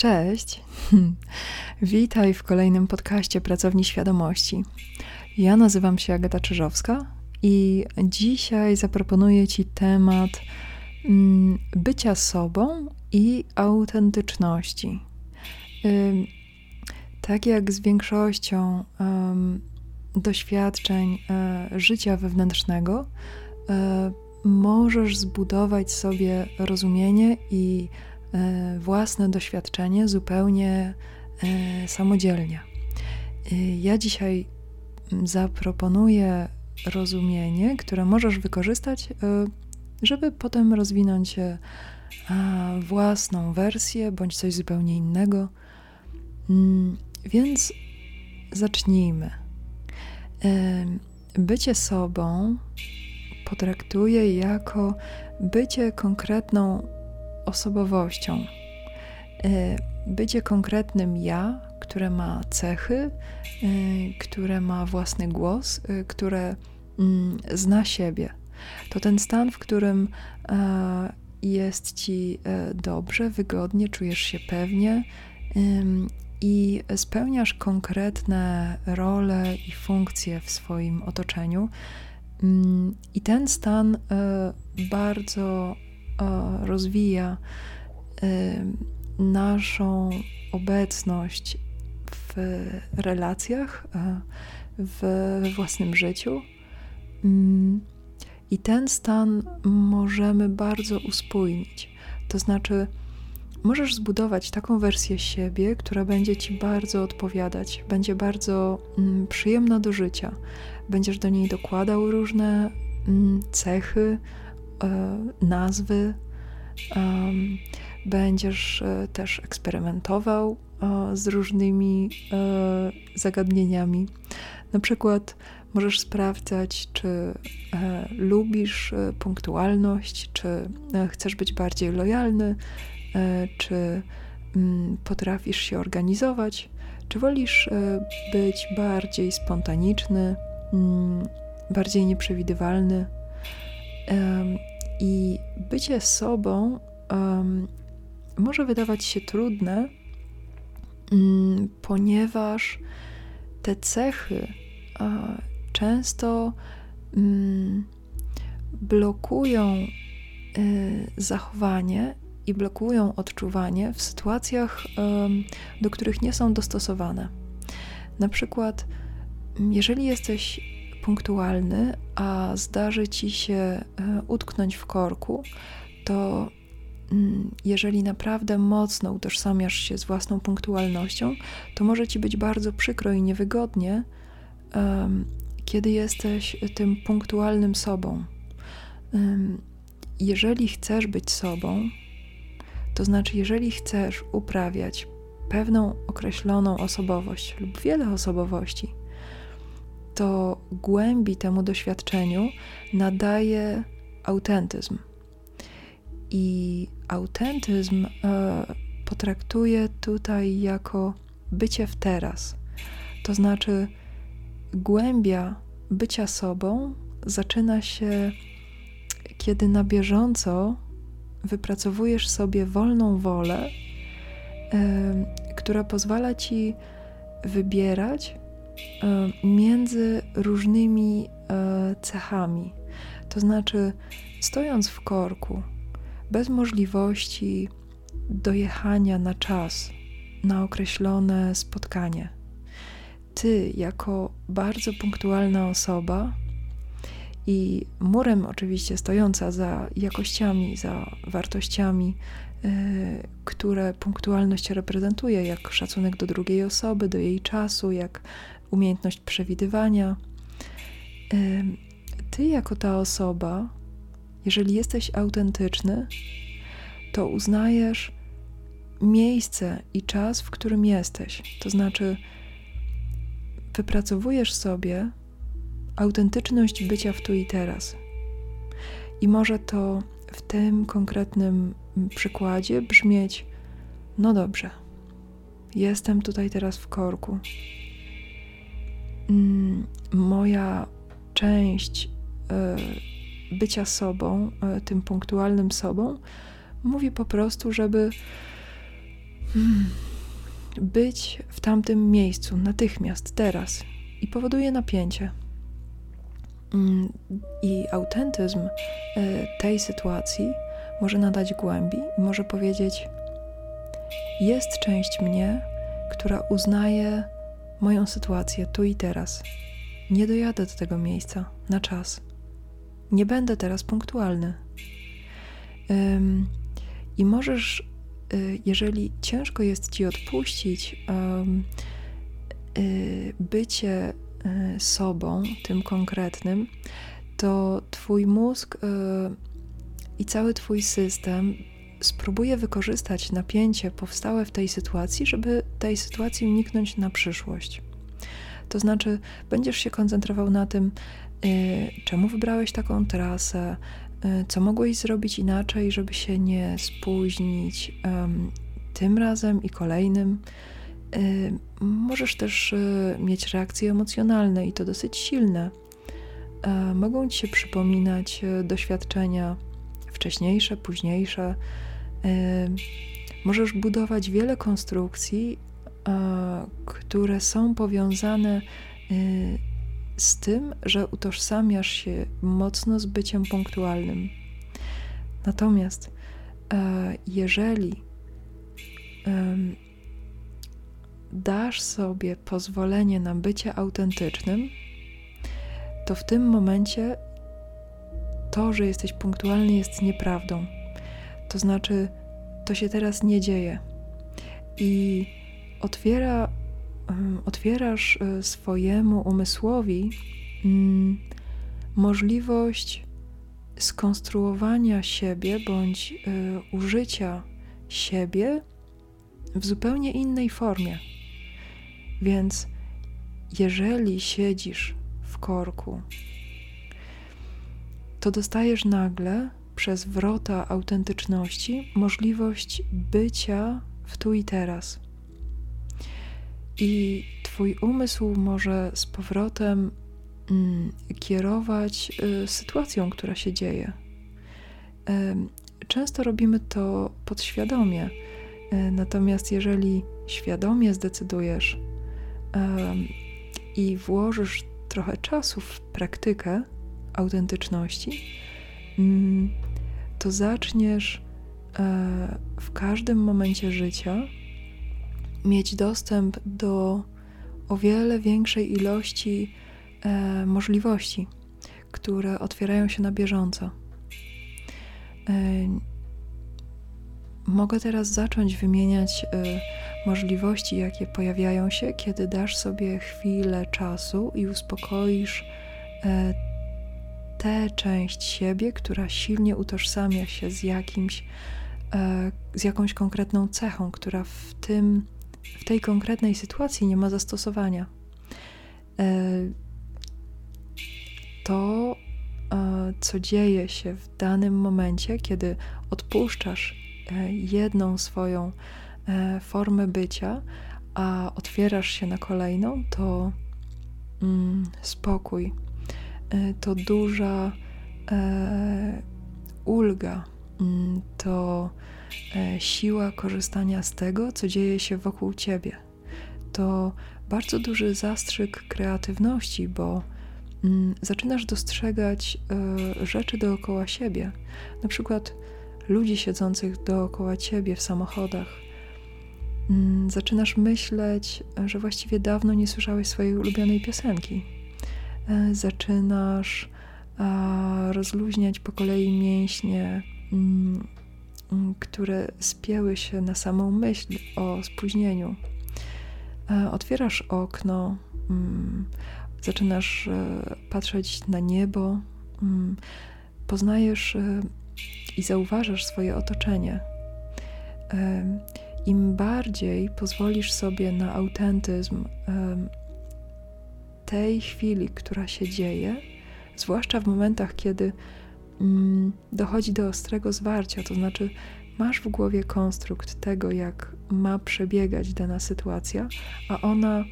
Cześć. Witaj w kolejnym podcaście Pracowni Świadomości. Ja nazywam się Agata Czyżowska i dzisiaj zaproponuję Ci temat mm, bycia sobą i autentyczności. Tak jak z większością doświadczeń e, życia wewnętrznego, e, możesz zbudować sobie rozumienie i własne doświadczenie zupełnie e, samodzielnie. E, ja dzisiaj zaproponuję rozumienie, które możesz wykorzystać, żeby potem rozwinąć własną wersję bądź coś zupełnie innego. Mm, więc zacznijmy. Bycie sobą potraktuję jako bycie konkretną osobowością. E, bycie konkretnym ja, które ma cechy, e, które ma własny głos, e, które mm, zna siebie. To ten stan, w którym jest ci dobrze, wygodnie, czujesz się pewnie i spełniasz konkretne role i funkcje w swoim otoczeniu. Mm, I ten stan bardzo rozwija naszą obecność w relacjach, w własnym życiu. Mm, I ten stan możemy bardzo uspójnić. To znaczy, możesz zbudować taką wersję siebie, która będzie ci bardzo odpowiadać, będzie bardzo mm, przyjemna do życia. Będziesz do niej dokładał różne mm, cechy, nazwy. Będziesz e, też eksperymentował e, z różnymi zagadnieniami. Na przykład możesz sprawdzać, czy lubisz punktualność, czy chcesz być bardziej lojalny, czy mm, potrafisz się organizować, czy wolisz być bardziej spontaniczny, mm, bardziej nieprzewidywalny. I bycie sobą um, może wydawać się trudne, um, ponieważ te cechy często um, blokują y, zachowanie i blokują odczuwanie w sytuacjach, do których nie są dostosowane. Na przykład, jeżeli jesteś punktualny, a zdarzy ci się e, utknąć w korku, to mm, jeżeli naprawdę mocno utożsamiasz się z własną punktualnością, to może ci być bardzo przykro i niewygodnie, kiedy jesteś tym punktualnym sobą. Jeżeli chcesz być sobą, to znaczy, jeżeli chcesz uprawiać pewną określoną osobowość lub wiele osobowości, to głębi temu doświadczeniu nadaje autentyzm. I autentyzm e, tutaj jako bycie w teraz. To znaczy, głębia bycia sobą zaczyna się, kiedy na bieżąco wypracowujesz sobie wolną wolę, e, która pozwala ci wybierać między różnymi e, cechami. To znaczy, stojąc w korku, bez możliwości dojechania na czas, na określone spotkanie, ty, jako bardzo punktualna osoba i murem oczywiście stojąca za jakościami, za wartościami, yy, które punktualność reprezentuje, jak szacunek do drugiej osoby, do jej czasu, jak umiejętność przewidywania. Ty, jako ta osoba, jeżeli jesteś autentyczny, to uznajesz miejsce i czas, w którym jesteś. To znaczy, wypracowujesz sobie autentyczność bycia w tu i teraz. I może to w tym konkretnym przykładzie brzmieć: No dobrze, jestem tutaj teraz w korku. Mm, moja część e, bycia sobą, e, tym punktualnym sobą, mówi po prostu, żeby hmm, być w tamtym miejscu natychmiast, teraz i powoduje napięcie. Mm, I autentyzm e, tej sytuacji może nadać głębi i może powiedzieć: Jest część mnie, która uznaje moją sytuację tu i teraz. Nie dojadę do tego miejsca na czas. Nie będę teraz punktualny. I możesz, y, jeżeli ciężko jest ci odpuścić y, bycie y, sobą, tym konkretnym, to twój mózg i cały twój system spróbuje wykorzystać napięcie powstałe w tej sytuacji, żeby tej sytuacji uniknąć na przyszłość. To znaczy, będziesz się koncentrował na tym, czemu wybrałeś taką trasę, E, co mogłeś zrobić inaczej, żeby się nie spóźnić um, tym razem i kolejnym. Y, możesz też y, mieć reakcje emocjonalne i to dosyć silne. Y, mogą ci się przypominać doświadczenia wcześniejsze, późniejsze. Możesz budować wiele konstrukcji, które są powiązane z tym, że utożsamiasz się mocno z byciem punktualnym. Natomiast e, jeżeli e, dasz sobie pozwolenie na bycie autentycznym, to w tym momencie to, że jesteś punktualny, jest nieprawdą. To znaczy, to się teraz nie dzieje. I otwiera otwierasz e, swojemu umysłowi mm, możliwość skonstruowania siebie bądź e, użycia siebie w zupełnie innej formie. Więc jeżeli siedzisz w korku, to dostajesz nagle przez wrota autentyczności możliwość bycia w tu i teraz i Twój umysł może z powrotem mm, kierować y, sytuacją, która się dzieje. Y, często robimy to podświadomie, y, natomiast jeżeli świadomie zdecydujesz i włożysz trochę czasu w praktykę autentyczności, mm, to zaczniesz e, w każdym momencie życia mieć dostęp do o wiele większej ilości e, możliwości, które otwierają się na bieżąco. E, mogę teraz zacząć wymieniać możliwości, jakie pojawiają się, kiedy dasz sobie chwilę czasu i uspokoisz tę część siebie, która silnie utożsamia się z jakimś, e, z jakąś konkretną cechą, która w tym w tej konkretnej sytuacji nie ma zastosowania. E, to, e, co dzieje się w danym momencie, kiedy odpuszczasz jedną swoją formę bycia, a otwierasz się na kolejną, to mm, spokój, to duża ulga, mm, to E, siła korzystania z tego, co dzieje się wokół ciebie. To bardzo duży zastrzyk kreatywności, bo mm, zaczynasz dostrzegać rzeczy dookoła siebie, na przykład ludzi siedzących dookoła ciebie w samochodach. Y, zaczynasz myśleć, że właściwie dawno nie słyszałeś swojej ulubionej piosenki. Y, zaczynasz rozluźniać po kolei mięśnie mm, Mm, które spięły się na samą myśl o spóźnieniu. E, otwierasz okno, mm, zaczynasz e, patrzeć na niebo, poznajesz e, i zauważasz swoje otoczenie. Im bardziej pozwolisz sobie na autentyzm tej chwili, która się dzieje, zwłaszcza w momentach, kiedy Mm, dochodzi do ostrego zwarcia, to znaczy masz w głowie konstrukt tego, jak ma przebiegać dana sytuacja, a ona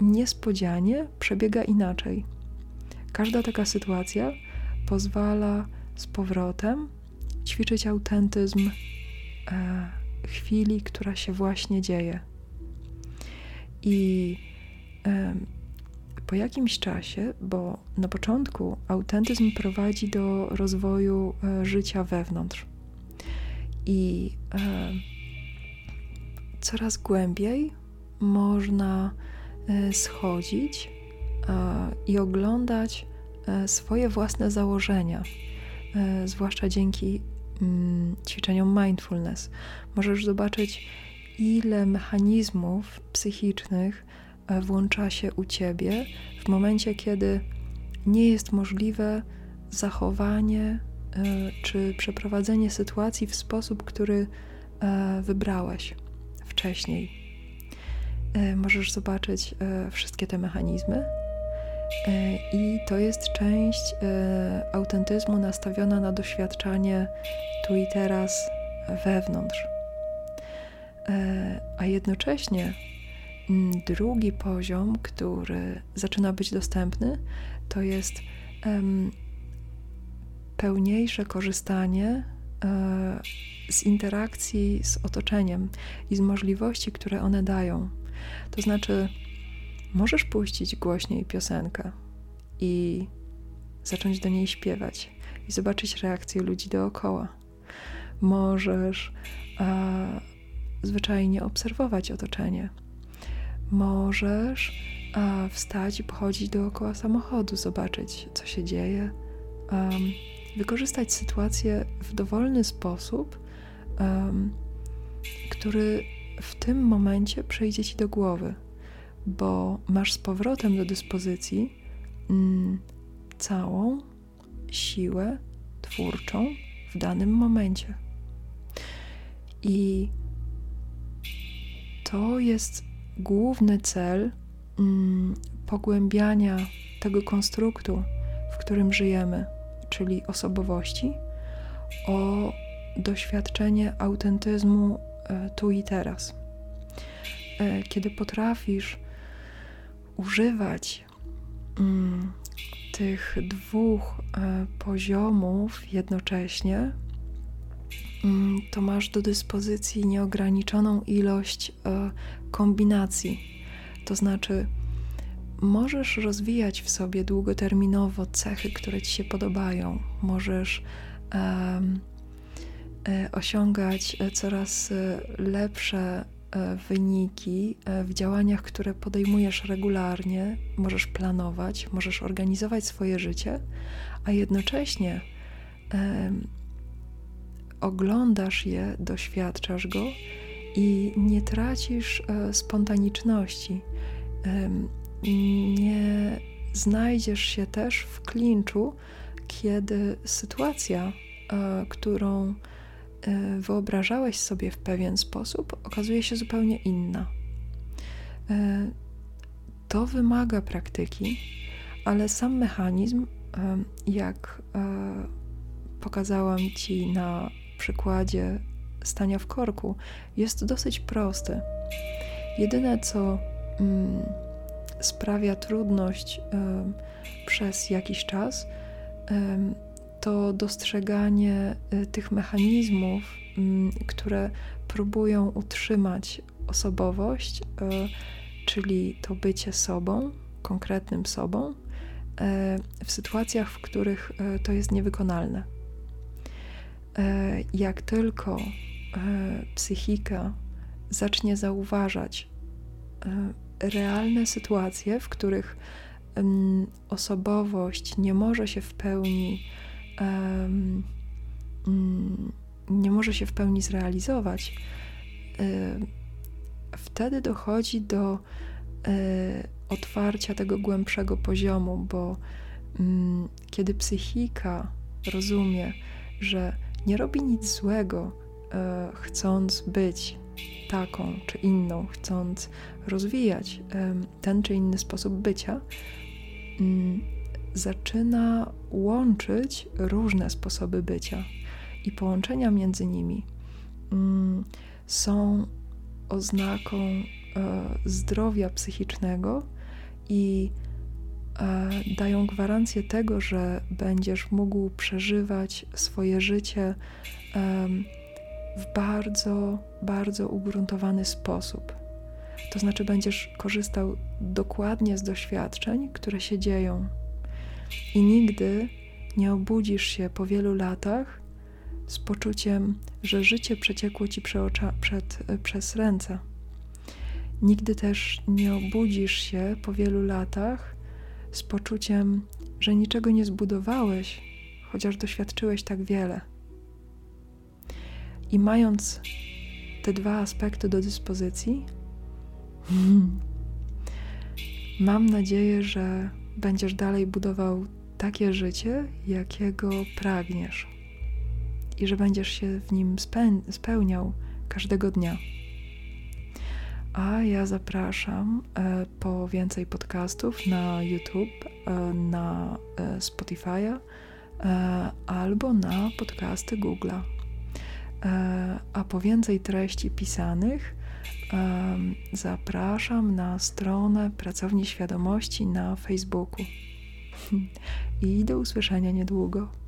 niespodzianie przebiega inaczej. Każda taka sytuacja pozwala z powrotem ćwiczyć autentyzm e, chwili, która się właśnie dzieje. I po jakimś czasie, bo na początku autentyzm prowadzi do rozwoju e, życia wewnątrz. I e, coraz głębiej można e, schodzić i oglądać swoje własne założenia, zwłaszcza dzięki mm, ćwiczeniom mindfulness. Możesz zobaczyć, ile mechanizmów psychicznych e, włącza się u ciebie w momencie, kiedy nie jest możliwe zachowanie e, czy przeprowadzenie sytuacji w sposób, który e, wybrałeś wcześniej. Możesz zobaczyć wszystkie te mechanizmy, i to jest część autentyzmu nastawiona na doświadczanie tu i teraz wewnątrz. E, a jednocześnie drugi poziom, który zaczyna być dostępny, to jest pełniejsze korzystanie e, z interakcji z otoczeniem i z możliwości, które one dają. To znaczy, możesz puścić głośniej piosenkę i zacząć do niej śpiewać i zobaczyć reakcję ludzi dookoła. Możesz zwyczajnie obserwować otoczenie. Możesz a, wstać i pochodzić dookoła samochodu, zobaczyć, co się dzieje, wykorzystać sytuację w dowolny sposób, który w tym momencie przejdzie ci do głowy, bo masz z powrotem do dyspozycji mm, całą siłę twórczą w danym momencie. I to jest główny cel mm, pogłębiania tego konstruktu, w którym żyjemy, czyli osobowości, o doświadczenie autentyzmu e, tu i teraz. E, kiedy potrafisz używać mm, tych dwóch e, poziomów jednocześnie, to masz do dyspozycji nieograniczoną ilość e, kombinacji. To znaczy, możesz rozwijać w sobie długoterminowo cechy, które ci się podobają. Możesz e, osiągać e, coraz lepsze wyniki w działaniach, które podejmujesz regularnie, możesz planować, możesz organizować swoje życie, a jednocześnie oglądasz je, doświadczasz go i nie tracisz e, spontaniczności. Nie znajdziesz się też w klinczu, kiedy sytuacja, e, którą e, wyobrażałeś sobie w pewien sposób, okazuje się zupełnie inna. To wymaga praktyki, ale sam mechanizm, jak pokazałam Ci na przykładzie stania w korku jest dosyć prosty. Jedyne, co mm, sprawia trudność y, przez jakiś czas, y, to dostrzeganie y, tych mechanizmów, mm, które próbują utrzymać osobowość, czyli to bycie sobą, konkretnym sobą, w sytuacjach, w których to jest niewykonalne. E, jak tylko e, psychika zacznie zauważać e, realne sytuacje, w których osobowość nie może się w pełni mm, nie może się w pełni zrealizować, wtedy dochodzi do otwarcia tego głębszego poziomu, bo mm, kiedy psychika rozumie, że nie robi nic złego, e, chcąc być taką czy inną, chcąc rozwijać e, ten czy inny sposób bycia, mm, zaczyna łączyć różne sposoby bycia i połączenia między nimi mm, są oznaką e, zdrowia psychicznego i dają gwarancję tego, że będziesz mógł przeżywać swoje życie w bardzo, bardzo ugruntowany sposób. To znaczy, będziesz korzystał dokładnie z doświadczeń, które się dzieją, i nigdy nie obudzisz się po wielu latach z poczuciem, że życie przeciekło ci przed, przez ręce. Nigdy też nie obudzisz się po wielu latach z poczuciem, że niczego nie zbudowałeś, chociaż doświadczyłeś tak wiele. I mając te dwa aspekty do dyspozycji, mam nadzieję, że będziesz dalej budował takie życie, jakiego pragniesz, i że będziesz się w nim spełniał każdego dnia. A ja zapraszam e, po więcej podcastów na YouTube, e, na e, Spotify'a albo na podcasty Google'a. A po więcej treści pisanych zapraszam na stronę Pracowni Świadomości na Facebooku. I do usłyszenia niedługo.